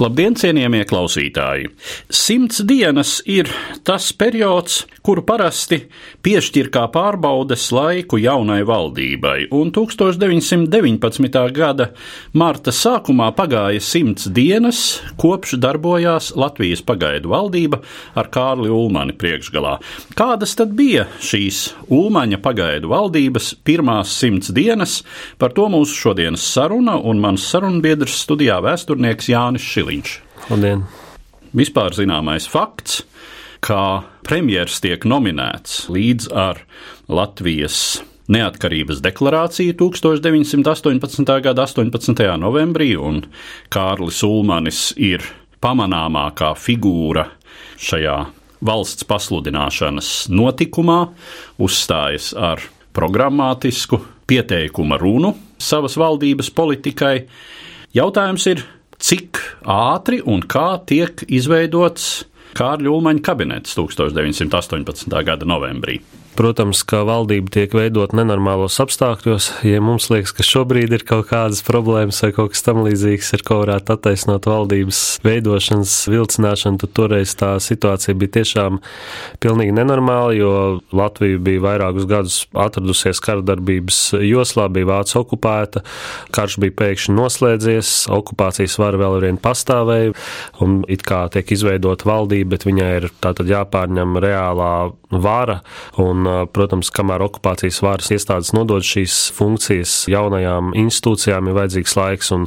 Labdien, cienījamie klausītāji! Simts dienas ir tas periods, kuru parasti piešķir kā pārbaudes laiku jaunai valdībai, un 1919. gada marta sākumā pagāja simts dienas, kopš darbojās Latvijas pagaidu valdība ar Kārli Ulmani priekšgalā. Kādas tad bija šīs Ulmaņa pagaidu valdības pirmās simts dienas? Par to mūsu šodienas saruna un mans sarunbiedrs studijā vēsturnieks Jānis Šiliņš. Labdien! Vispār zināmais fakts, ka premjerministrs tiek nominēts līdz ar Latvijas neatkarības deklarāciju 1918. gada 18. novembrī, un Kārlis Ulmanis ir pamanāmākā figūra šajā valsts pasludināšanas notikumā, uzstājas ar programmatisku pieteikuma runu savas valdības politikai. Jautājums ir, cik ātri un kā tiek izveidots Kārļa Ulmaņa kabinets 1918. gada novembrī. Protams, ka valdība tiek veidot nenormālos apstākļos. Ja mums liekas, ka šobrīd ir kaut kādas problēmas vai kaut kas tamlīdzīgs, ar ko varētu attaisnot valdības veidošanas vilcināšanu, tad toreiz tā situācija bija tiešām pilnīgi nenormāla, jo Latvija bija vairākus gadus atradusies karadarbības joslā, bija Vācija okupēta, karš bija pēkšņi noslēdzies, okupācijas vara vēl vien pastāvēja, un it kā tiek izveidota valdība, bet viņai ir tātad jāpārņem reālā vara. Un, protams, kamēr okupācijas varas iestādes nodod šīs funkcijas jaunajām institūcijām, ir vajadzīgs laiks, un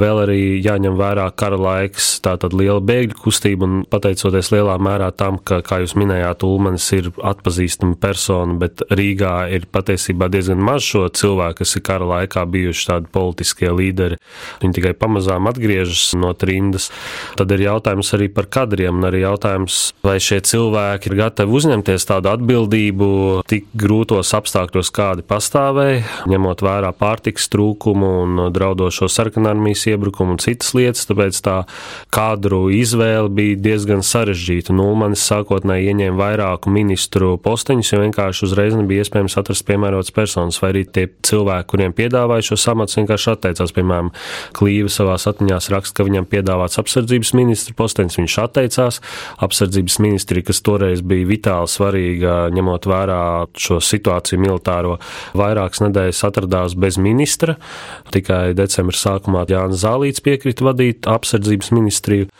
vēl arī jāņem vērā kara laiks, tātad liela bēgļu kustība, un pateicoties lielā mērā tam, ka, kā jūs minējāt, Ulmanis ir atpazīstama persona, bet Rīgā ir patiesībā diezgan maz šo cilvēku, kas ir kara laikā bijuši tādi politiskie līderi. Viņi tikai pamazām atgriežas no trindas. Tad ir jautājums arī par kadriem, un arī jautājums, vai šie cilvēki ir gatavi uzņemties tādu atbildību tik grūtos apstākļos, kādi pastāvēja, ņemot vērā pārtiks trūkumu un draudošo sarkanarmijas iebrukumu un citas lietas, tāpēc tā kadru izvēle bija diezgan sarežģīta. Nulmanis sākotnēji ieņēma vairāku ministru posteņus, jo vienkārši uzreiz nebija iespējams atrast piemērotas personas, vai arī tie cilvēki, kuriem piedāvāja šo samats, vienkārši atteicās. Piemēram, Klīva savā atmiņās raksta, ka viņam piedāvāts apsardzības ministra posteņus, viņš atteicās. Apsardzības ministri, kas toreiz bija vitāli svarīga, ņemot vērā šo situāciju militāro. Vairākas nedēļas atradās bez ministra. Tikai decembra sākumā Jānis Zālīts piekrita vadīt apsardzības ministriju.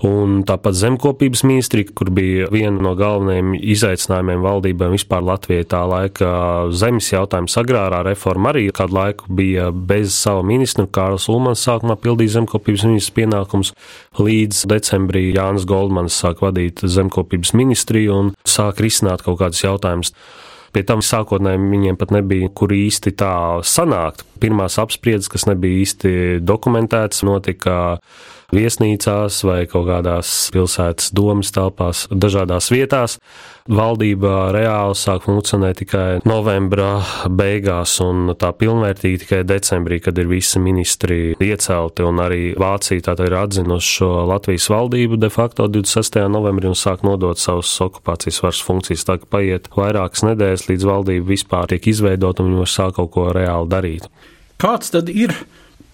Un tāpat zemkopības ministrija, kur bija viena no galvenajiem izaicinājumiem valdībām vispār Latvijai tā laika zemes jautājums, agrārā reforma arī kādu laiku bija bez sava ministra. Kārls Ulmans sākumā pildīja zemkopības ministrs pienākums, līdz decembrī Jānis Goldmans sāk vadīt zemkopības ministriju un sāk risināt kaut kādus jautājumus. Pie tam sākotnēji viņiem pat nebija, kur īsti tā sanākt. Pirmās apspriedzes, kas nebija īsti dokumentētas, notika viesnīcās vai kaut kādās pilsētas domas telpās, dažādās vietās. Valdība reāli sāk funkcionēt tikai novembra beigās, un tā pilnvērtīgi tikai decembrī, kad ir visi ministri iecelti, un arī Vācija tātad ir atzinusi šo Latvijas valdību de facto 26. novembrī un sāk nodot savus okupācijas varas funkcijas. Tā kā paiet vairākas nedēļas, līdz valdība vispār tiek izveidota un viņi var sākt kaut ko reāli darīt. Kāds tad ir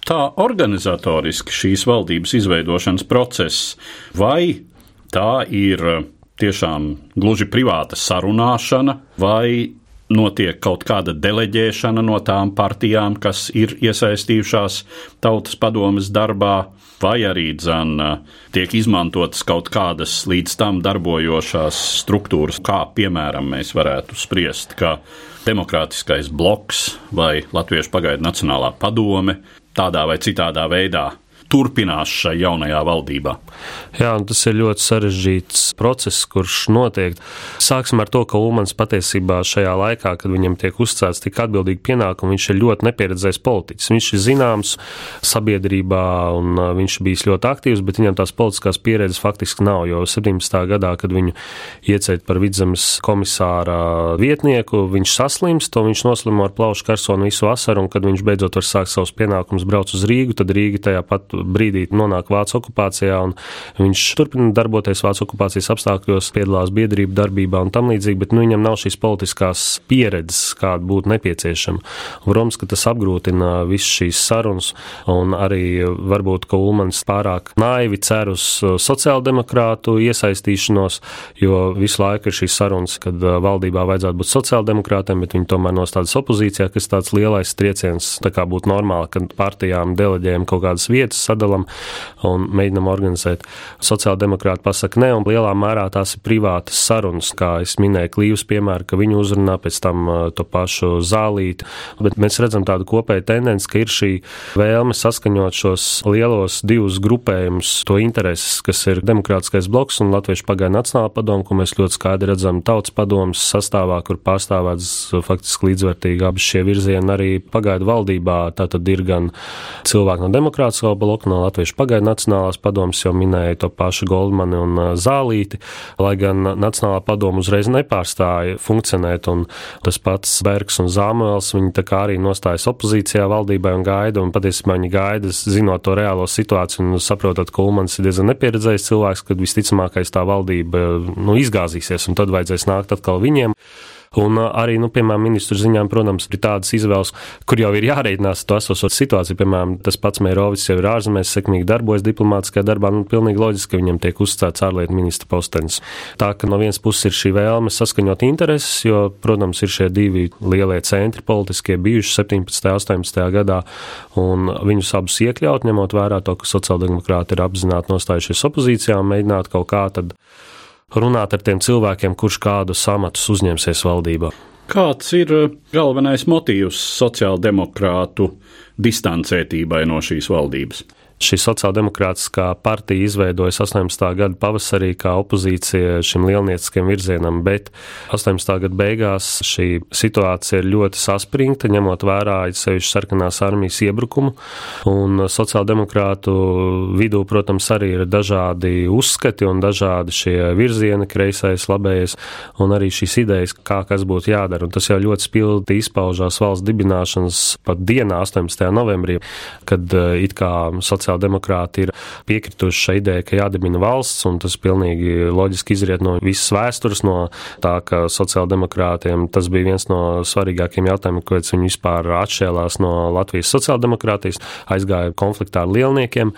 tā organizatoriski šīs valdības izveidošanas process, vai tā ir tiešām gluži privāta sarunāšana, vai notiek kaut kāda deleģēšana no tām partijām, kas ir iesaistījušās tautas padomas darbā, vai arī dzan, tiek izmantotas kaut kādas līdz tam darbojošās struktūras, kā piemēram mēs varētu spriest, ka demokrātiskais bloks vai Latviešu pagaidu Nacionālā padome tādā vai citādā veidā turpinās šai jaunajā valdībā? Jā, tas ir ļoti sarežģīts process, kurš notiek. Sāksim ar to, ka Ulmans patiesībā šajā laikā, kad viņam tiek uzcēts tik atbildīgi pienākumi, viņš ir ļoti nepieredzējis politiķis. Viņš ir zināms sabiedrībā un viņš bijis ļoti aktīvs, bet viņam tās politiskās pieredzes faktiski nav. Jo 17. gadā, kad viņu iecēt par vidzemes komisāra vietnieku, viņš saslimst, to viņš noslimo ar plaušu karsonu visu vasaru, un kad viņš beidzot var sākt savus pienākumus brauc uz Rīgu, tad Rīga tajā pat brīdī nonāk Vācu okupācijā, un viņš turpina darboties Vācu okupācijas apstākļos, piedalās biedrību darbībā un tam līdzīgi, bet nu, viņam nav šīs politiskās pieredzes, kāda būtu nepieciešama. Protams, ka tas apgrūtina visas šīs sarunas, un arī varbūt, ka Ulmans pārāk naivi cer uz sociāldemokrātu iesaistīšanos, jo visu laiku ir šīs sarunas, kad valdībā vajadzētu būt sociāldemokrātiem, bet viņi tomēr nostādas opozīcijā, kas tāds lielais trieciens, tā kā būtu normāli, kad partijām deleģējam kaut kādas vietas, sadalam un mēģinam organizēt. Sociāldemokrāti pasaka ne, un lielā mērā tās ir privātas sarunas, kā es minēju Klīvas piemēru, ka viņi uzrunā pēc tam uh, to pašu zālīti, bet mēs redzam tādu kopēju tendenci, ka ir šī vēlme saskaņot šos lielos divus grupējumus, to intereses, kas ir demokrātiskais bloks un Latviešu pagaidu Nacionāla padoma, ko mēs ļoti skaidri redzam tautas padomas sastāvā, kur pārstāvēts faktiski līdzvērtīgi abi šie virzieni arī pagaidu valdībā. Tātad ir gan cilvēki no demokrātiskā bloka, no Latviešu pagaidu Nacionālās padomas jau minēja to pašu Goldmani un Zālīti, lai gan Nacionālā padoma uzreiz nepārstāja funkcionēt, un tas pats Bergs un Zāmuels, viņi tā kā arī nostājas opozīcijā valdībai un gaida, un patiesībā viņi gaida, zinot to reālo situāciju un saprotot, ka Ulmans ir diezgan nepieredzējis cilvēks, kad visticamākais tā valdība nu, izgāzīsies, un tad vajadzēs nākt atkal viņiem. Un arī, nu, piemēram, ministru ziņām, protams, ir tādas izvēles, kur jau ir jārēķinās to esošo situāciju. Piemēram, tas pats Meirovis jau ir ārzemēs, sekmīgi darbojas diplomātiskajā darbā. Nu, pilnīgi loģiski, ka viņam tiek uzstāts ārlietu ministra postenis. Tā ka no vienas puses ir šī vēlme saskaņot intereses, jo, protams, ir šie divi lielie centri politiskie bijuši 17. un 18. gadā, un viņus abus iekļaut, ņemot vērā to, ka sociāldemokrāti ir apzināti nostājušies opozīcijā un mēģināt kaut kā tad runāt ar tiem cilvēkiem, kurš kādus amatus uzņemsies valdībā. Kāds ir eh, galvenais motīvs sociāldemokrātu distancētībai no šīs valdības? Šī sociāldemokrātiskā partija izveidojas 18. gada pavasarī kā opozīcija šim lielnieciskiem virzienam, bet 18. gada beigās šī situācija ir ļoti saspringta, ņemot vērā sevišķi sarkanās armijas iebrukumu, un sociāldemokrātu vidū, protams, arī ir dažādi uzskati un dažādi šie virzieni, kreisais, labējais, un arī šīs idejas, kā kas būtu jādara. Un tas jau ļoti spilgti izpaužās valsts dibināšanas pat dienā, 18. novembrī, kad eh, it kā sociāldemokrāti sociāldemokrāti ir piekrituši šai idejai, ka jādibina valsts, un tas pilnīgi loģiski izriet no visas vēstures, no tā, ka sociāldemokrātiem tas bija viens no svarīgākiem jautājumiem, kāpēc viņi vispār atšķēlās no Latvijas sociāldemokrātijas, aizgāja konfliktā ar lielniekiem,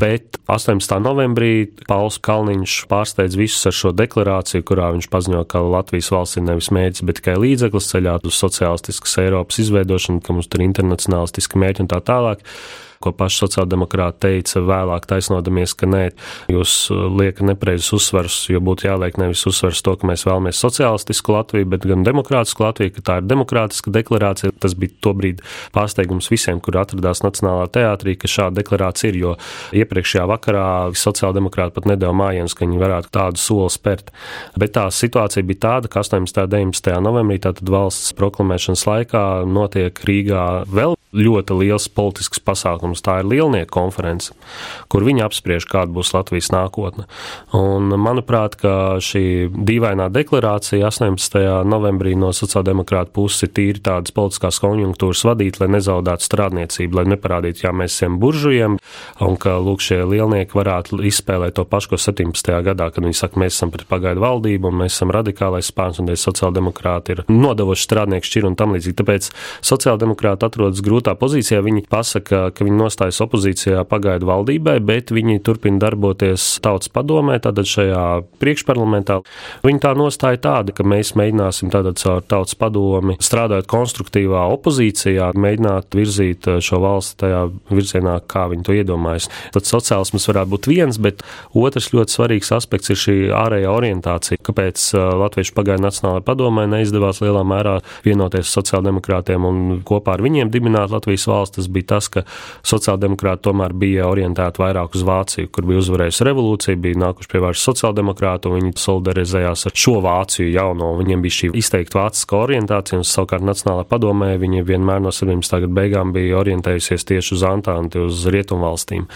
bet 18. novembrī Pauls Kalniņš pārsteidz visus ar šo deklarāciju, kurā viņš paziņo, ka Latvijas valsts ir nevis mērķis, bet tikai līdzeklis ceļā uz sociālistiskas Eiropas izveidošanu, ka mums tur ir internacionālistiski mērķi un tā tālāk ko paši sociāldemokrāti teica vēlāk, taisnodamies, ka nē, jūs uh, liekat nepreizus uzsvars, jo būtu jāliek nevis uzsvars to, ka mēs vēlamies sociālistisku Latviju, bet gan demokrātisku Latviju, ka tā ir demokrātiska deklarācija. Tas bija tobrīd pārsteigums visiem, kur atradās Nacionālā teātrī, ka šāda deklarācija ir, jo iepriekšējā vakarā sociāldemokrāti pat nedēļa mājienus, ka viņi varētu tādu soli spērt. Bet tā situācija bija tāda, ka 18. un 19. novembrī, tātad valsts proklamēšanas laikā, notiek Rīgā vēl ļoti liels politisks pasākums. Tā ir lielnieku konference, kur viņi apspriež, kāda būs Latvijas nākotne. Un, manuprāt, šī dīvainā deklarācija 18. novembrī no sociāldemokrāta puses ir tīri tādas politiskās konjunktūras vadīt, lai nezaudētu strādniecību, lai neparādītu, jā, mēs esam buržujiem, un ka lūk, šie lielnieki varētu izspēlēt to pašu, ko 17. gadā, kad viņi saka, mēs esam pret pagaidu valdību, un mēs esam radikālais spēks, un sociāldemokrāti ir nodevuši strādnieku šķiru un tam līdzīgi. Tāpēc sociāldemokrāti atrodas grūti grūtā pozīcijā. Viņi pasaka, ka viņi nostājas opozīcijā pagaidu valdībai, bet viņi turpina darboties tautas padomē, tātad šajā priekšparlamentā. Viņa tā nostāja tāda, ka mēs mēģināsim tātad caur tautas padomi strādāt konstruktīvā opozīcijā, mēģināt virzīt šo valsti tajā virzienā, kā viņi to iedomājas. Tad sociālisms varētu būt viens, bet otrs ļoti svarīgs aspekts ir šī ārējā orientācija. Kāpēc Latviešu pagaidu Nacionālajai padomē neizdevās lielā mērā vienoties sociāldemokrātiem un kopā ar viņiem dibināt Latvijas valsts, tas bija tas, ka sociāldemokrāti tomēr bija orientēti vairāk uz Vāciju, kur bija uzvarējusi revolūcija, bija nākuši pie varas sociāldemokrāti, un viņi solidarizējās ar šo Vāciju jauno. Viņiem bija šī izteikti vāciska orientācija, un savukārt Nacionālā padomē viņi vienmēr no 17. gada beigām bija orientējusies tieši uz Antanti, uz rietumvalstīm.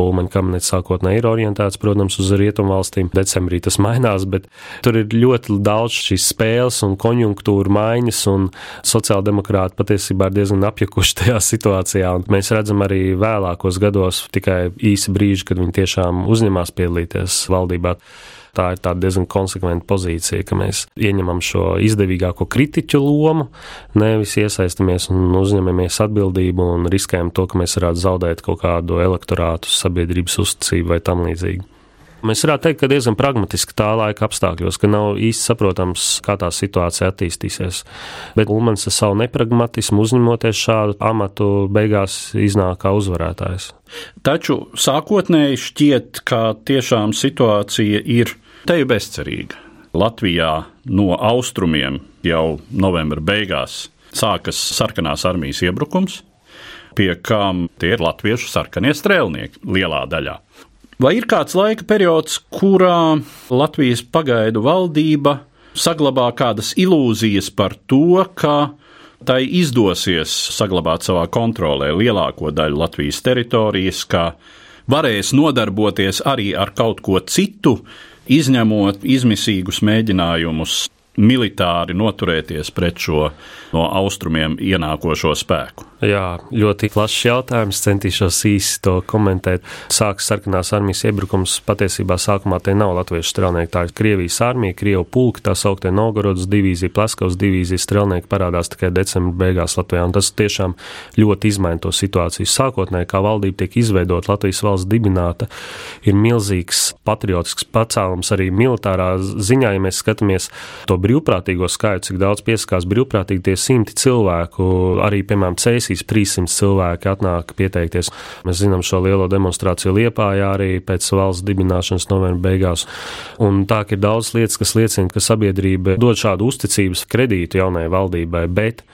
Ulmaņa kabinets sākotnēji ir orientēts, protams, uz rietumvalstīm. Decembrī tas mainās, bet tur ir ļoti daudz šīs spēles un konjunktūra maiņas, un sociāldemokrāti patiesībā ir diezgan apjukuši tajā situācijā. Un mēs redzam arī vēlākos gados tikai īsi brīži, kad viņi tiešām uzņemās piedalīties valdībā. Tā ir diezgan konsekventa pozīcija, ka mēs ieņemam šo izdevīgāko kritiķu lomu, nevis iesaistamies un uzņemamies atbildību un riskējam to, ka mēs varētu zaudēt kaut kādu elektorātu, sabiedrības uzticību vai tam līdzīgi. Mēs varētu teikt, ka diezgan pragmatiski tā laika apstākļos, ka nav īsti saprotams, kā tā situācija attīstīsies. Bet Ulmans ar savu nepragmatismu uzņemoties šādu amatu beigās iznāk kā uzvarētājs. Taču sākotnēji šķiet, ka tiešām situācija ir teju bezcerīga. Latvijā no austrumiem jau novembra beigās sākas sarkanās armijas iebrukums, pie kam tie ir latviešu sarkanie strēlnieki lielā daļā. Vai ir kāds laika periods, kurā Latvijas pagaidu valdība saglabā kādas ilūzijas par to, ka tai izdosies saglabāt savā kontrolē lielāko daļu Latvijas teritorijas, ka varēs nodarboties arī ar kaut ko citu, izņemot izmisīgus mēģinājumus militāri noturēties pret šo no austrumiem ienākošo spēku? Jā, ļoti plašs jautājums. Centīšos īsi to komentēt. Sākas sarkanās armijas iebrukums. Patiesībā sākumā te nav latviešu strelnieki. Tā ir Krievijas armija, Krievu pulka, tā sauktie Novgorodas divīzija, Pleskavas divīzija strelnieki parādās tikai decembra beigās Latvijā. Un tas tiešām ļoti izmaina to situāciju. Sākotnēji, kā valdība tiek izveidota, Latvijas valsts dibināta, ir milzīgs patriotisks pacēlums arī militārā ziņā, ja mēs skatāmies to brīvprātīgo skaitu, cik daudz piesakās brīvprātīgi tie simti cilvēku, arī, piemēram, ceļš Cēsīs 300 cilvēki atnāk pieteikties. Mēs zinām šo lielo demonstrāciju Liepājā arī pēc valsts dibināšanas novembra beigās. Un tā ir daudz lietas, kas liecina, ka sabiedrība dod šādu uzticības kredītu jaunai valdībai, bet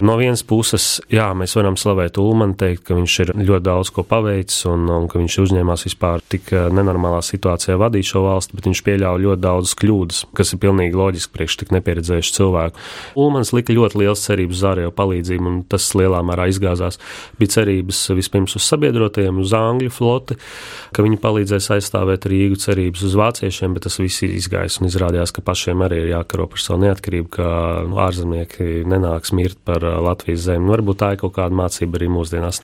No vienas puses, jā, mēs varam slavēt Ulmanu, teikt, ka viņš ir ļoti daudz ko paveicis un, un ka viņš uzņēmās vispār tik eh, nenormālā situācijā vadīt šo valsti, bet viņš pieļāva ļoti daudzas kļūdas, kas ir pilnīgi loģiski priekš tik nepieredzējušu cilvēku. Ulmans lika ļoti liels cerības uz ārējo palīdzību, un tas lielā mērā izgāzās. Bija cerības vispirms uz sabiedrotajiem, uz Angļu floti, ka viņi palīdzēs aizstāvēt Rīgu, cerības uz vāciešiem, bet tas viss izgājās un izrādījās, ka pašiem arī ir jākaro par savu neatkarību, ka ārzemnieki nenāks mirt par Latvijas zemi. Nu, varbūt tā ir kaut kāda mācība arī mūsdienās.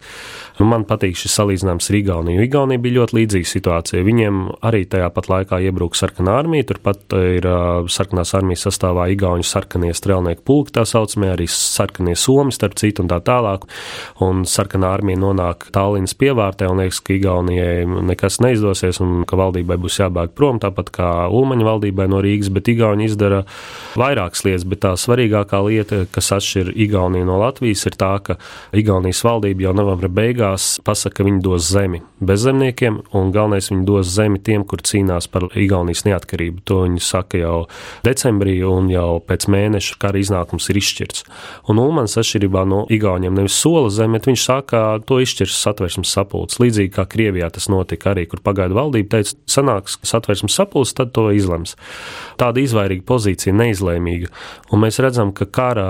Nu, man patīk šis salīdzinājums ar Igauniju. Igaunija bija ļoti līdzīga situācija. Viņiem arī tajā pat laikā iebruka sarkanā armija. Turpat ir uh, sarkanās armijas sastāvā Igaunijas sarkanie strēlnieku pulki, tā saucamie arī sarkanie somi, starp citu, un tā tālāk. Un sarkanā armija nonāk Tallinas pievārtē un liekas, ka Igaunijai nekas neizdosies un ka valdībai būs jābēg prom, tāpat kā Ulmaņa valdībai no Rīgas, bet Igauni izdara vairākas lietas, bet tā svarīgākā lieta, kas atšķir Igauniju Igauniju no Latvijas, ir tā, ka Igaunijas valdība jau novembra beigās pasaka, ka viņi dos zemi bezzemniekiem, un galvenais viņi dos zemi tiem, kur cīnās par Igaunijas neatkarību. To viņi saka jau decembrī, un jau pēc mēneša kara iznākums ir izšķirts. Un Ulmans atšķirībā no Igauniem nevis sola zemi, bet viņš saka, to izšķirs satversmes sapulcs. Līdzīgi kā Krievijā tas notika arī, kur pagaidu valdība teica, sanāks satversmes sapulcs, tad to izlems. Tāda izvairīga pozīcija, neizlēmīga. Un mēs redzam, ka kara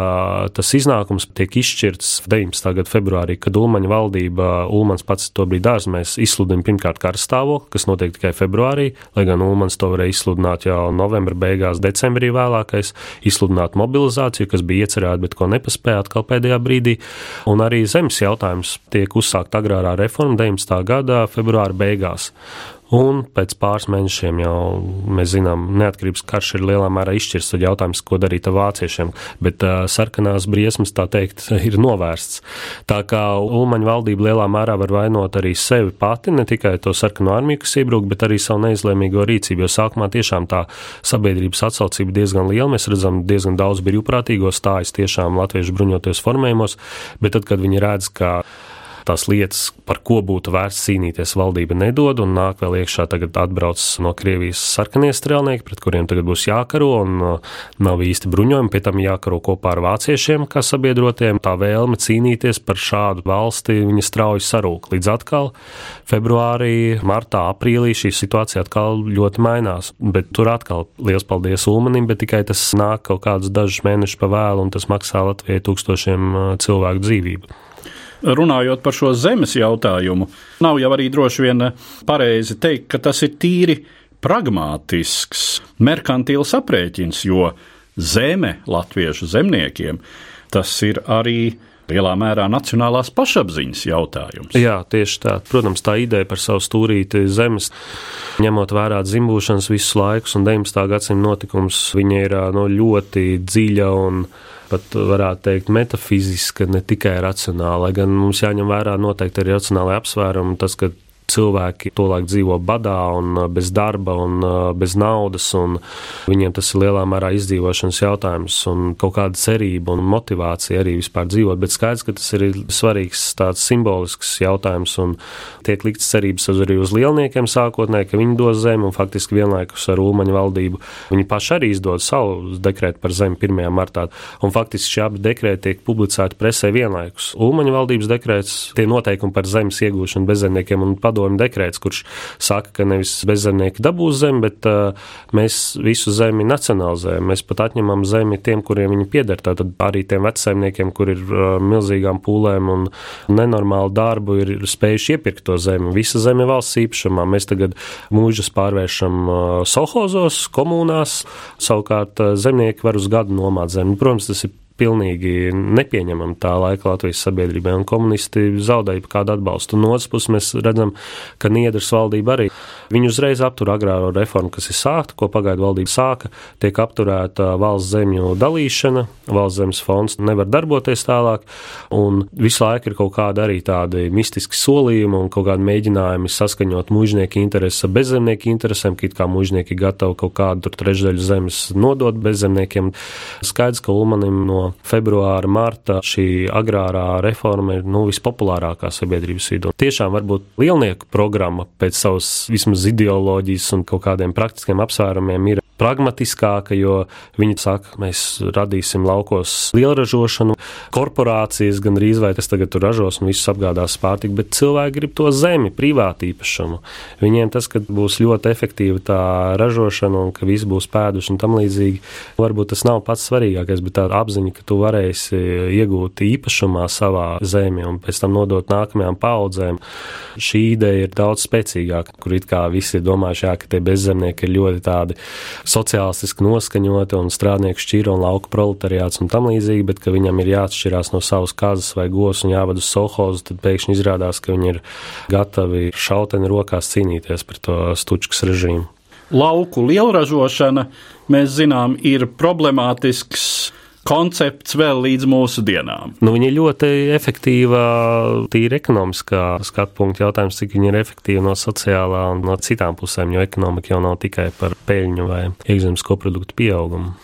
tas iznākums lēmums tiek izšķirts 19. gada februārī, kad Ulmaņa valdība, Ulmans pats to brīdi ārzemēs, izsludina pirmkārt karstāvokli, kas notiek tikai februārī, lai gan Ulmans to varēja izsludināt jau novembra beigās, decembrī vēlākais, izsludināt mobilizāciju, kas bija iecerēta, bet ko nepaspēja atkal pēdējā brīdī. Un arī zemes jautājums tiek uzsākt agrārā reforma 19. gada februāra beigās. Un pēc pāris mēnešiem jau mēs zinām, neatkarības karš ir lielā mērā izšķirts. Tad jautājums, ko darīt ar vāciešiem. Bet uh, sarkanās briesmas, tā teikt, ir novērsts. Tā kā Ulmaņa valdība lielā mērā var vainot arī sevi pati, ne tikai to sarkano armiju, kas iebruk, bet arī savu neizlēmīgo rīcību. Jo sākumā tiešām tā sabiedrības atsaucība diezgan liela. Mēs redzam, diezgan daudz brīvprātīgo stājas tiešām latviešu bruņoties formējumos, bet tad, kad viņi redz, ka tās lietas, par ko būtu vērts cīnīties, valdība nedod, un nāk vēl iekšā tagad atbrauc no Krievijas sarkanie strēlnieki, pret kuriem tagad būs jākaro, un uh, nav īsti bruņojumi, pie tam jākaro kopā ar vāciešiem, kā sabiedrotiem. Tā vēlme cīnīties par šādu valsti, viņa strauji sarūk. Līdz atkal februārī, martā, aprīlī šī situācija atkal ļoti mainās. Bet tur atkal liels paldies Ulmanim, bet tikai tas nāk kaut kādus dažus mēnešus pa vēlu, un tas maksā Latvijai tūkstošiem uh, cilvēku dzīvību runājot par šo zemes jautājumu, nav jau arī droši vien pareizi teikt, ka tas ir tīri pragmātisks, merkantīls aprēķins, jo zeme latviešu zemniekiem tas ir arī lielā mērā nacionālās pašapziņas jautājums. Jā, tieši tā. Protams, tā ideja par savu stūrīti zemes, ņemot vērā dzimbūšanas visus laikus un 19. gadsimta notikums, viņa ir no, ļoti dziļa un pat varētu teikt metafiziska, ne tikai racionāla. Gan mums jāņem vērā noteikti arī racionālai apsvērumi, tas, ka cilvēki tolaik dzīvo badā un bez darba un bez naudas, un viņiem tas ir lielā mērā izdzīvošanas jautājums un kaut kāda cerība un motivācija arī vispār dzīvot. Bet skaidrs, ka tas ir svarīgs tāds simbolisks jautājums un tiek likts cerības arī uz lielniekiem sākotnēji, ka viņi dos zemi un faktiski vienlaikus ar Ulmaņu valdību viņi paši arī izdod savu dekrētu par zemi 1. martā. Un faktiski šie abi dekrēti tiek publicēti presē vienlaikus. Ulmaņu valdības dekrēts, tie noteikumi par zemes iegūšanu bezzemniekiem un padomu padomu dekrēts, kurš saka, ka nevis bezzemnieki dabūs zemi, bet uh, mēs visu zemi nacionalizējam. Mēs pat atņemam zemi tiem, kuriem viņi pieder. Tātad arī tiem vecsaimniekiem, kur ir uh, milzīgām pūlēm un nenormālu darbu, ir spējuši iepirkt to zemi. Visa zeme ir valsts īpašumā. Mēs tagad mūžus pārvēršam uh, solhozos, komunās, savukārt uh, zemnieki var uz gadu nomāt zemi. Protams, tas ir pilnīgi nepieņemama tā laika Latvijas sabiedrībai, un komunisti zaudēja kādu atbalstu. No otras puses, mēs redzam, ka Niedras valdība arī Viņi uzreiz aptur agrāro reformu, kas ir sākta, ko pagaidu valdība sāka, tiek apturēta valsts zemju dalīšana, valsts zemes fonds nevar darboties tālāk, un visu laiku ir kaut kādi arī tādi mistiski solījumi un kaut kādi mēģinājumi saskaņot mužnieku intereses ar bezzemnieku interesēm, ka it kā mužnieki gatavi kaut kādu trešdaļu zemes nodot bezzemniekiem. Skaidrs, ka Ulmanim no februāra, marta šī agrārā reforma ir nu, vispopulārākā sabiedrības vidū. Tiešām varbūt lielnieku programma pēc savas vismaz ideoloģijas un kaut kādiem praktiskiem apsvērumiem ir pragmatiskāka, jo viņi saka, mēs radīsim laukos lielražošanu, korporācijas gan drīz vai tas tagad tur ražos un visus apgādās pārtiku, bet cilvēki grib to zemi, privātu īpašumu. Viņiem tas, ka būs ļoti efektīva tā ražošana un ka viss būs pēduši un tam līdzīgi, varbūt tas nav pats svarīgākais, bet tā apziņa, ka tu varēsi iegūt īpašumā savā zemi un pēc tam nodot nākamajām paudzēm, šī ideja ir daudz spēcīgāka, kur it kā visi ir domājuši, jā, ka tie bezzemnieki ir ļoti tādi sociālistiski noskaņoti un strādnieku šķīra un lauku proletariāts un tam līdzīgi, bet ka viņam ir jāatšķirās no savas kazas vai gos un jāved uz solhozu, tad pēkšņi izrādās, ka viņi ir gatavi šauteni rokās cīnīties par to stučkas režīmu. Lauku lielražošana, mēs zinām, ir problemātisks koncepts vēl līdz mūsu dienām. Nu, viņa ir ļoti efektīva, tīri ekonomiskā skatu punkta jautājums, cik viņa ir efektīva no sociālā un no citām pusēm, jo ekonomika jau nav tikai par peļņu vai iekšzemes koproduktu pieaugumu.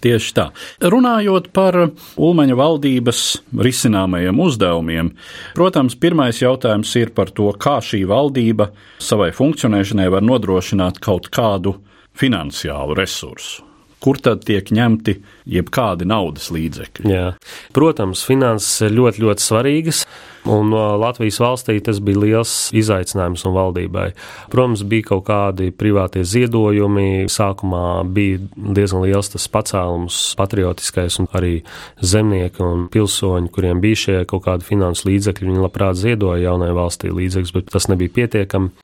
Tieši tā. Runājot par Ulmaņa valdības risināmajiem uzdevumiem, protams, pirmais jautājums ir par to, kā šī valdība savai funkcionēšanai var nodrošināt kaut kādu finansiālu resursu kur tad tiek ņemti jebkādi naudas līdzekļi. Jā. Protams, finanses ir ļoti, ļoti svarīgas. Un Latvijas valstī tas bija liels izaicinājums un valdībai. Protams, bija kaut kādi privātie ziedojumi. Sākumā bija diezgan liels tas pacēlums, patriotiskais, un arī zemnieki un pilsoņi, kuriem bija šie kaut kādi finanses līdzekļi, viņi labprāt ziedoja jaunai valstī līdzekļus, bet tas nebija pietiekami.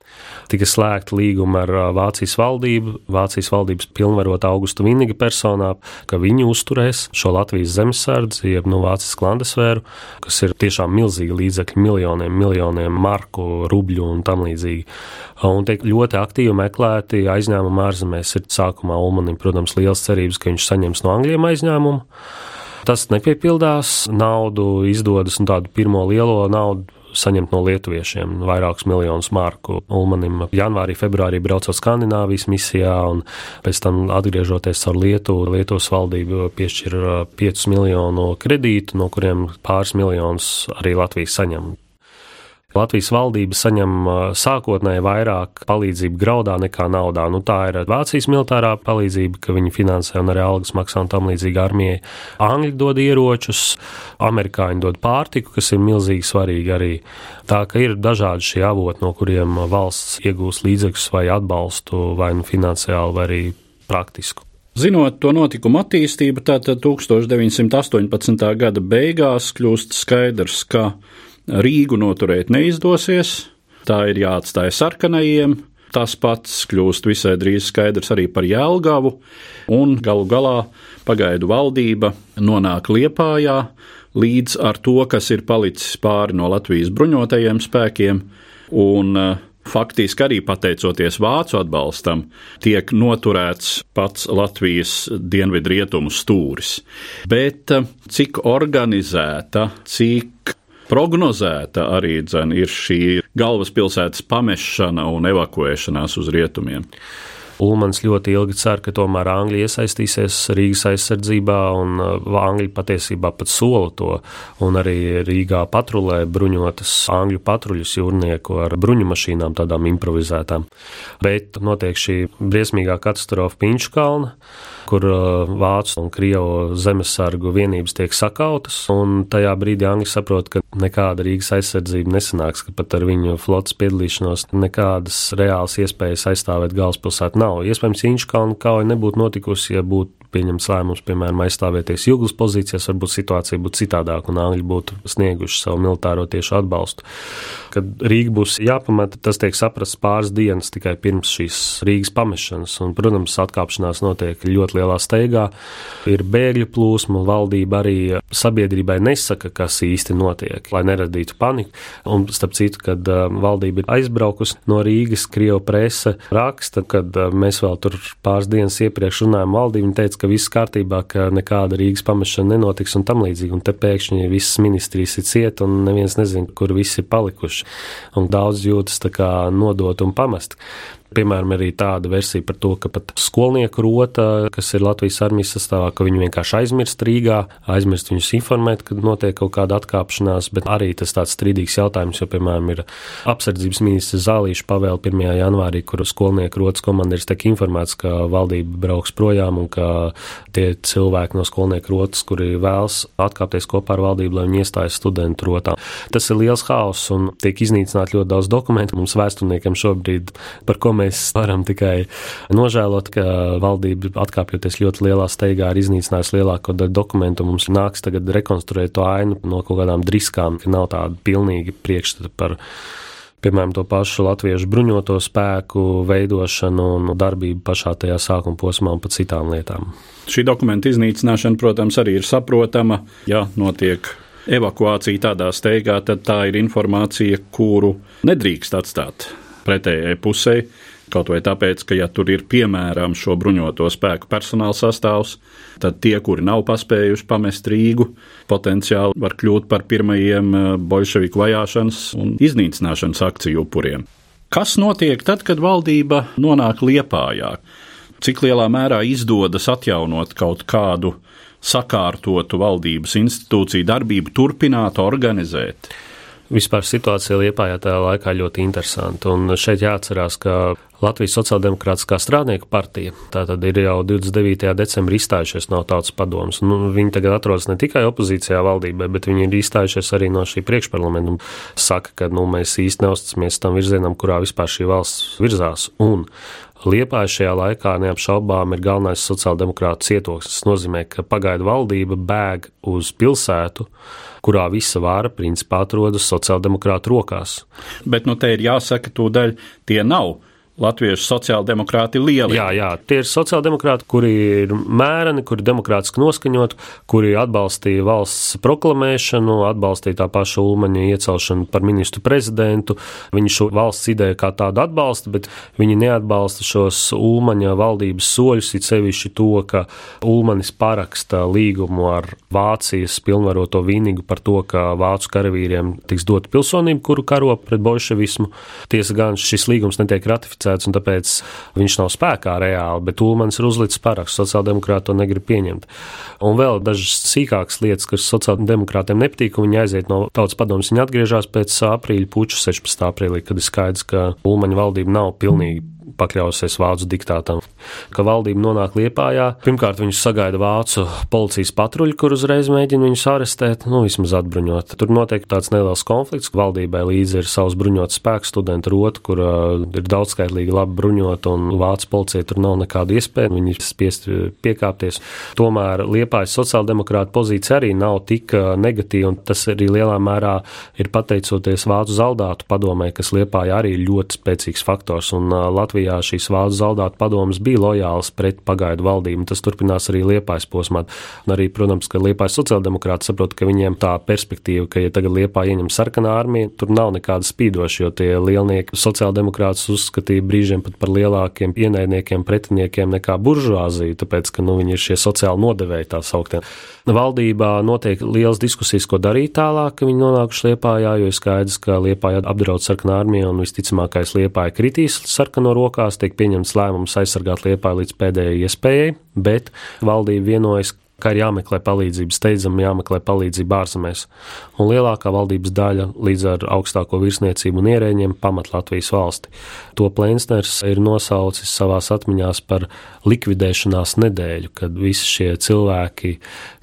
Tika slēgta līguma ar Vācijas valdību. Vācijas valdības pilnvarot Augusta Viniga personā, ka viņi uzturēs šo Latvijas zemesardzi, jeb no nu, Vācijas klandesfēru, kas ir tiešām līdzekļa līdzekļi miljoniem, miljoniem marku, rubļu un tam līdzīgi. Un tiek ļoti aktīvi meklēti aizņēmumi ārzemēs. Ir sākumā Ulmanim, protams, liels cerības, ka viņš saņems no Angļiem aizņēmumu. Tas nepiepildās, naudu izdodas un tādu pirmo lielo naudu saņemt no lietuviešiem vairākus miljonus marku. Ulmanim janvārī, februārī braucot Skandināvijas misijā un pēc tam atgriežoties caur Lietuvu, Lietuvas valdību piešķir 5 uh, miljonu kredītu, no kuriem pāris miljonus arī Latvijas saņem. Latvijas valdība saņem sākotnēji vairāk palīdzību graudā nekā naudā. Nu, tā ir Vācijas militārā palīdzība, ka viņi finansē un arī algas maksā un tam līdzīgi armijai. Angļi dod ieročus, amerikāņi dod pārtiku, kas ir milzīgi svarīgi arī. Tā ka ir dažādi šie avoti, no kuriem valsts iegūst līdzekļus vai atbalstu, vai nu finansiāli, vai arī praktisku. Zinot to notikumu attīstību, tātad 1918. gada beigās kļūst skaidrs, ka Rīgu noturēt neizdosies, tā ir jāatstāj sarkanajiem. Tas pats kļūst visai drīz skaidrs arī par Jēlgavu, un galu galā pagaidu valdība nonāk Liepājā līdz ar to, kas ir palicis pāri no Latvijas bruņotajiem spēkiem, un Faktiski arī pateicoties vācu atbalstam, tiek noturēts pats Latvijas dienvidrietumu stūris. Bet eh, cik organizēta, cik prognozēta arī dzen, ir šī galvaspilsētas pamešana un evakuēšanās uz rietumiem? Ulmans ļoti ilgi cer, ka tomēr Anglija iesaistīsies Rīgas aizsardzībā, un uh, Anglija patiesībā pat sola to, un arī Rīgā patrulē bruņotas angļu patruļus jūrnieku ar bruņu mašīnām, tādām improvizētām. Bet notiek šī briesmīgā katastrofa Pinčkalna kur uh, vācu un krievu zemesargu vienības tiek sakautas, un tajā brīdī Angļi saprot, ka nekāda Rīgas aizsardzība nesanāks, ka pat ar viņu flotas piedalīšanos nekādas reālas iespējas aizstāvēt galvaspilsētu nav. Iespējams, Inčkalna kauja nebūtu notikusi, ja būtu pieņemts lēmums, piemēram, aizstāvēties Jūglas pozīcijās, varbūt situācija būtu citādāka un Angļi būtu snieguši savu militāro tiešu atbalstu. Kad Rīga būs jāpamata, tas tiek saprasts pāris dienas tikai pirms šīs Rīgas pamešanas, un, protams, atkāpšanās notiek ļoti lielā steigā. Ir bēgļu plūsma, valdība arī sabiedrībai nesaka, kas īsti notiek, lai neradītu paniku. Un, starp citu, kad uh, valdība ir aizbraukusi no Rīgas, Krievijas prese raksta, kad uh, mēs vēl tur pāris dienas iepriekš runājām valdību, viņi teica, ka viss kārtībā, ka nekāda Rīgas pamešana nenotiks un tam līdzīgi. Un te pēkšņi visas ministrijas ir ciet un neviens nezina, kur visi ir palikuši. Un daudz jūtas tā kā nodot un pamest. Piemēram, arī tāda versija par to, ka pat skolnieku rota, kas ir Latvijas armijas sastāvā, ka viņi vienkārši aizmirst Rīgā, aizmirst viņus informēt, kad notiek kaut kāda atkāpšanās, bet arī tas tāds strīdīgs jautājums, jo, piemēram, ir apsardzības ministrs Zālīša pavēle 1. janvārī, kur skolnieku rotas komandieris tiek informēts, ka valdība brauks projām un ka tie cilvēki no skolnieku rotas, kuri vēlas atkāpties kopā ar valdību, lai viņi iestājas studentu rotā. Tas ir liels haoss un tiek iznīcināt ļoti daudz dokumentu. Mums vēsturniekiem šobrīd, par ko mēs varam tikai nožēlot, ka valdība atkāpjoties ļoti lielā steigā ir iznīcinājusi lielāko daļu dokumentu. Mums nāks tagad rekonstruēt to ainu no kaut kādām driskām, ka nav tāda pilnīgi priekšstata par piemēram, to pašu latviešu bruņoto spēku veidošanu un darbību pašā tajā sākuma posmā un pat citām lietām. Šī dokumenta iznīcināšana, protams, arī ir saprotama, ja notiek evakuācija tādā steigā, tad tā ir informācija, kuru nedrīkst atstāt pretējai pusē. Kaut vai tāpēc, ka, ja tur ir piemēram šo bruņoto spēku personāla sastāvs, tad tie, kuri nav paspējuši pamest Rīgu, potenciāli var kļūt par pirmajiem eh, bolševiku vajāšanas un iznīcināšanas akciju upuriem. Kas notiek tad, kad valdība nonāk liepājā? Cik lielā mērā izdodas atjaunot kaut kādu sakārtotu valdības institūciju darbību, turpināt organizēt? Vispār situācija Liepājā tajā laikā ļoti interesanta. Un šeit jāatcerās, ka Latvijas Sociāldemokrātiskā strādnieku partija tātad ir jau 29. decembrī izstājušies no tautas padomus. Nu, viņi tagad atrodas ne tikai opozīcijā valdībai, bet viņi ir izstājušies arī no šī priekšparlamenta un saka, ka nu, mēs īsti neusticamies tam virzienam, kurā vispār šī valsts virzās. Un Liepāja šajā laikā neapšaubām ir galvenais sociāldemokrāta cietoksnis. Tas nozīmē, ka pagaidu valdība bēg uz pilsētu, kurā visa vāra principā atrodas sociāldemokrāta rokās. Bet nu te ir jāsaka, tūdaļ tie nav latviešu sociāldemokrāti lieli. Jā, jā, tie ir sociāldemokrāti, kuri ir mēreni, kuri ir demokrātiski noskaņot, kuri atbalstīja valsts proklamēšanu, atbalstīja tā paša Ulmaņa iecelšanu par ministru prezidentu. Viņi šo valsts ideju kā tādu atbalsta, bet viņi neatbalsta šos Ulmaņa valdības soļus, it sevišķi to, ka Ulmanis paraksta līgumu ar Vācijas pilnvaroto vīnigu par to, ka vācu karavīriem tiks dota pilsonība, kuru karo pret bolševismu. Tiesa gan šis līgums netiek ratificēts ratificēts, un tāpēc viņš nav spēkā reāli, bet Ulmans ir uzlicis parakstu. Sociāldemokrāti to negrib pieņemt. Un vēl dažas sīkākas lietas, kas sociāldemokrātiem nepatīk, un viņi aiziet no tautas padomus. Viņi atgriežas pēc aprīļa puča 16. aprīlī, kad ir skaidrs, ka Ulmaņa valdība nav pilnīgi pakļausies vācu diktātam. Ka valdība nonāk Liepājā, pirmkārt viņus sagaida vācu policijas patruļi, kur uzreiz mēģina viņus arestēt, nu vismaz atbruņot. Tur notiek tāds neliels konflikts, ka valdībai līdzi ir savs bruņots spēks, studentu rota, kur uh, ir daudzskaitlīgi labi bruņot, un vācu policija tur nav nekādu iespēju, viņi spiest piekāpties. Tomēr Liepājas sociāldemokrāta pozīcija arī nav tik negatīva, un tas arī lielā mērā ir pateicoties vācu zaldātu padomē, kas Liepājā arī ir ļoti spēcīgs faktors, un uh, Latvija Latvijā šīs vācu zaldātu padomas bija lojāls pret pagaidu valdību. Tas turpinās arī Liepājas posmā. Un arī, protams, ka Liepājas sociāldemokrāti saprot, ka viņiem tā perspektīva, ka ja tagad Liepā ieņem sarkanā armija, tur nav nekāda spīdoša, jo tie lielnieki sociāldemokrātus uzskatīja brīžiem pat par lielākiem ienaidniekiem, pretiniekiem nekā buržuāzija, tāpēc, ka nu, viņi ir šie sociāli nodevēji tā sauktiem. Valdībā notiek liels diskusijas, ko darīt tālāk, ka viņi nonākuši Liepājā, jo ir skaidrs, ka Liepājā apdraud sarkanā armija un visticamākais Liepāja kritīs sarkano rokās, tiek pieņemts lēmums aizsargāt Liepāju līdz pēdējai iespējai, bet valdība vienojas, ka ir jāmeklē palīdzība, steidzami jāmeklē palīdzība ārzemēs. Un lielākā valdības daļa līdz ar augstāko virsniecību un ierēģiem pamat Latvijas valsti. To Plēnsners ir nosaucis savās atmiņās par likvidēšanās nedēļu, kad visi šie cilvēki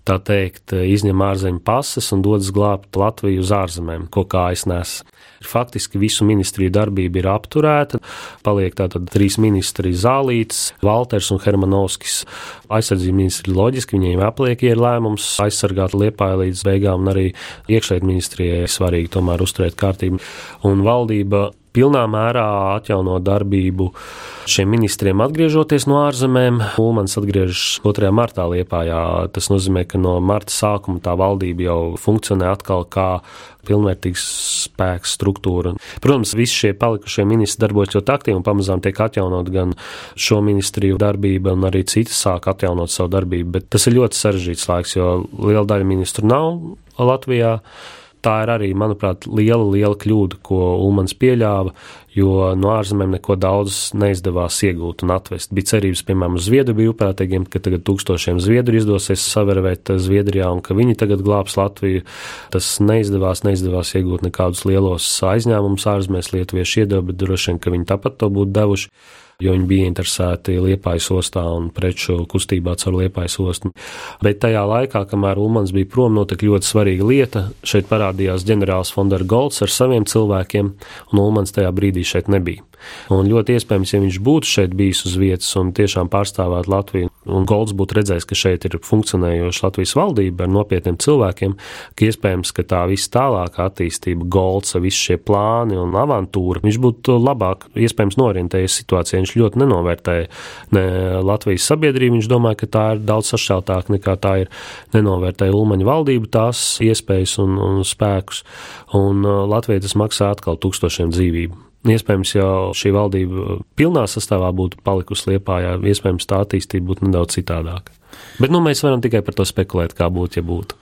tā teikt, izņem ārzemju pases un dodas glābt Latviju uz ārzemēm, ko kājas nes. Faktiski visu ministriju darbība ir apturēta. Paliek tātad trīs ministri - Zālīts, Valters un Hermanovskis. Aizsardzības ministri loģiski viņiem apliek, ja ir lēmums aizsargāt Liepāju līdz beigām, un arī iekšlietu ministrijai svarīgi tomēr uzturēt kārtību. Un valdība pilnā mērā atjauno darbību šiem ministriem atgriežoties no ārzemēm. Ulmans atgriežas 2. martā Liepājā. Tas nozīmē, ka no marta sākuma tā valdība jau funkcionē atkal kā pilnvērtīgs spēks struktūra. Protams, visi šie palikušie ministri darbojas ļoti aktīvi un pamazām tiek atjaunot gan šo ministriju darbība, un arī citas sāk atjaunot savu darbību. Bet tas ir ļoti sarežģīts laiks, jo liela daļa ministru nav Latvijā tā ir arī, manuprāt, liela, liela kļūda, ko Ulmans pieļāva, jo no ārzemēm neko daudz neizdevās iegūt un atvest. Bija cerības, piemēram, uz Zviedru brīvprātīgiem, ka tagad tūkstošiem Zviedru izdosies savervēt Zviedrijā un ka viņi tagad glābs Latviju. Tas neizdevās, neizdevās iegūt nekādus lielos aizņēmumus ārzemēs, lietuvieši iedeva, bet droši vien, ka viņi tāpat to būtu devuši jo viņi bija interesēti Liepājas ostā un preču kustībā caur Liepājas ostu. Bet tajā laikā, kamēr Ulmans bija prom, notika ļoti svarīga lieta. Šeit parādījās ģenerālis Fondera Golds ar saviem cilvēkiem, un Ulmans tajā brīdī šeit nebija. Un ļoti iespējams, ja viņš būtu šeit bijis uz vietas un tiešām pārstāvētu Latviju, un Golds būtu redzējis, ka šeit ir funkcionējoša Latvijas valdība ar nopietniem cilvēkiem, ka iespējams, ka tā viss tālākā attīstība, Golds, visi šie plāni un avantūra, viņš būtu labāk, iespējams, norientējies situācijā. Viņš ļoti nenovērtēja ne Latvijas sabiedrību, viņš domāja, ka tā ir daudz sašķeltāka nekā tā ir. Nenovērtēja Ulmaņa valdību, tās iespējas un, un spēkus, un uh, Latvija tas maksā atkal tūkstošiem dzīvību. Iespējams, jau šī valdība pilnā sastāvā būtu palikusi Liepājā, iespējams, tā attīstība būtu nedaudz citādāka. Bet nu, mēs varam tikai par to spekulēt, kā būtu, ja būtu.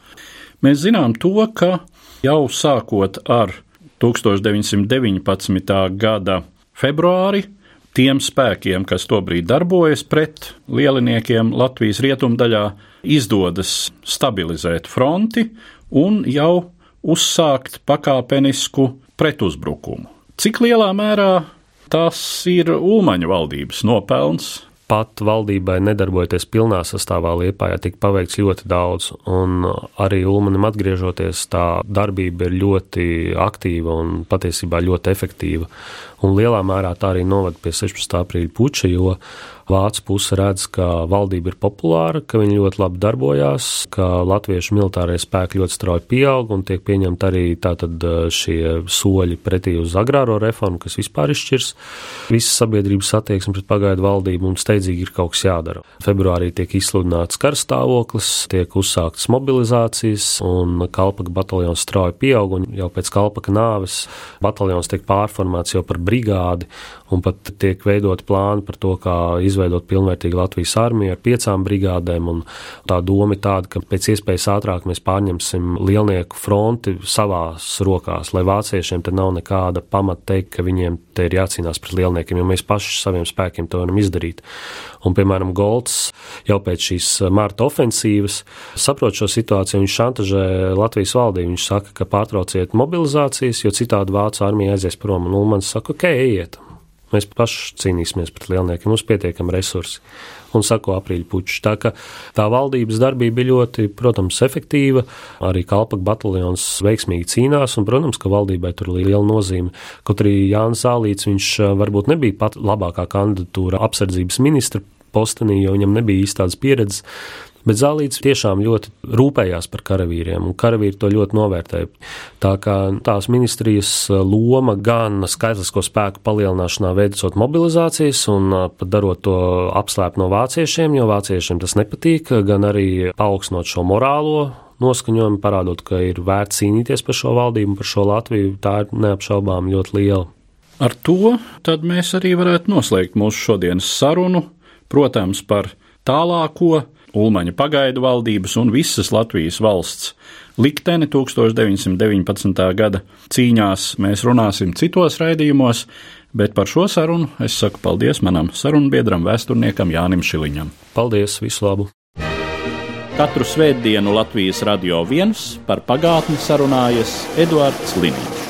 Mēs zinām to, ka jau sākot ar 1919. gada februāri tiem spēkiem, kas tobrīd darbojas pret lieliniekiem Latvijas rietumdaļā, izdodas stabilizēt fronti un jau uzsākt pakāpenisku pretuzbrukumu. Cik lielā mērā tas ir Ulmaņa valdības nopelns? Pat valdībai nedarbojoties pilnā sastāvā Liepājā, tika paveikts ļoti daudz, un arī Ulmanim atgriežoties, tā darbība ir ļoti aktīva un patiesībā ļoti efektīva. Un lielā mērā tā arī novada pie 16. aprīļa puča, jo Vācu puse redz, ka valdība ir populāra, ka viņi ļoti labi darbojās, ka latviešu militārie spēki ļoti strauji pieaug un tiek pieņemti arī šie soļi pretī uz agrāro reformu, kas vispār izšķirs visas sabiedrības attieksmi pret pagaidu valdību un steidzīgi ir kaut kas jādara. Februārī tiek izsludināts karstāvoklis, tiek uzsāktas mobilizācijas un kalpaka bataljons strauji pieaug un jau pēc kalpaka nāves bataljons tiek pārformēts jau par brigādi, un pat tiek veidot plāni par to, kā izveidot pilnvērtīgu Latvijas armiju ar piecām brigādēm. Tā doma ir tāda, ka pēc iespējas ātrāk mēs pārņemsim lielnieku fronti savās rokās, lai vāciešiem te nav nekāda pamata teikt, ka viņiem te ir jācīnās pret lielniekiem, jo mēs paši saviem spēkiem to varam izdarīt. Un, piemēram, Golds jau pēc šīs marta ofensīvas saprot šo situāciju, viņš šantažē Latvijas valdību. Viņš saka, ka pārtrauciet mobilizācijas, jo citādi Vācu armija aizies prom. Un Ulmans saka, ok, ejiet. Mēs paši cīnīsimies pret lielniekiem, mums pietiekami resursi. Un sako aprīļa puķis. Tā ka tā valdības darbība bija ļoti, protams, efektīva. Arī Kalpaka bataljons veiksmīgi cīnās, un, protams, ka valdībai tur ir liela nozīme. Kaut arī Jānis Zālīts, viņš eh, varbūt nebija pat labākā kandidatūra apsardzības ministra postenī, jo viņam nebija īstādas pieredzes. Bet Zālīts tiešām ļoti rūpējās par karavīriem, un karavīri to ļoti novērtēja. Tā kā tās ministrijas loma gan skaitlisko spēku palielināšanā, veicot mobilizācijas un pat darot to apslēpt no vāciešiem, jo vāciešiem tas nepatīk, gan arī paaugstinot šo morālo noskaņojumu, parādot, ka ir vērts cīnīties par šo valdību, par šo Latviju. Tā ir neapšaubām ļoti liela. Ar to mēs arī varētu noslēgt mūsu šodienas sarunu, protams, par tālāko Ulmaņa pagaidu valdības un visas Latvijas valsts likteni 1919. gada cīņās mēs runāsim citos raidījumos, bet par šo sarunu es saku paldies manam sarunbiedram, vēsturniekam Jānim Šiliņam. Paldies, visu labu! Katru svētdienu Latvijas radio viens par pagātni sarunājas Eduards Līniju.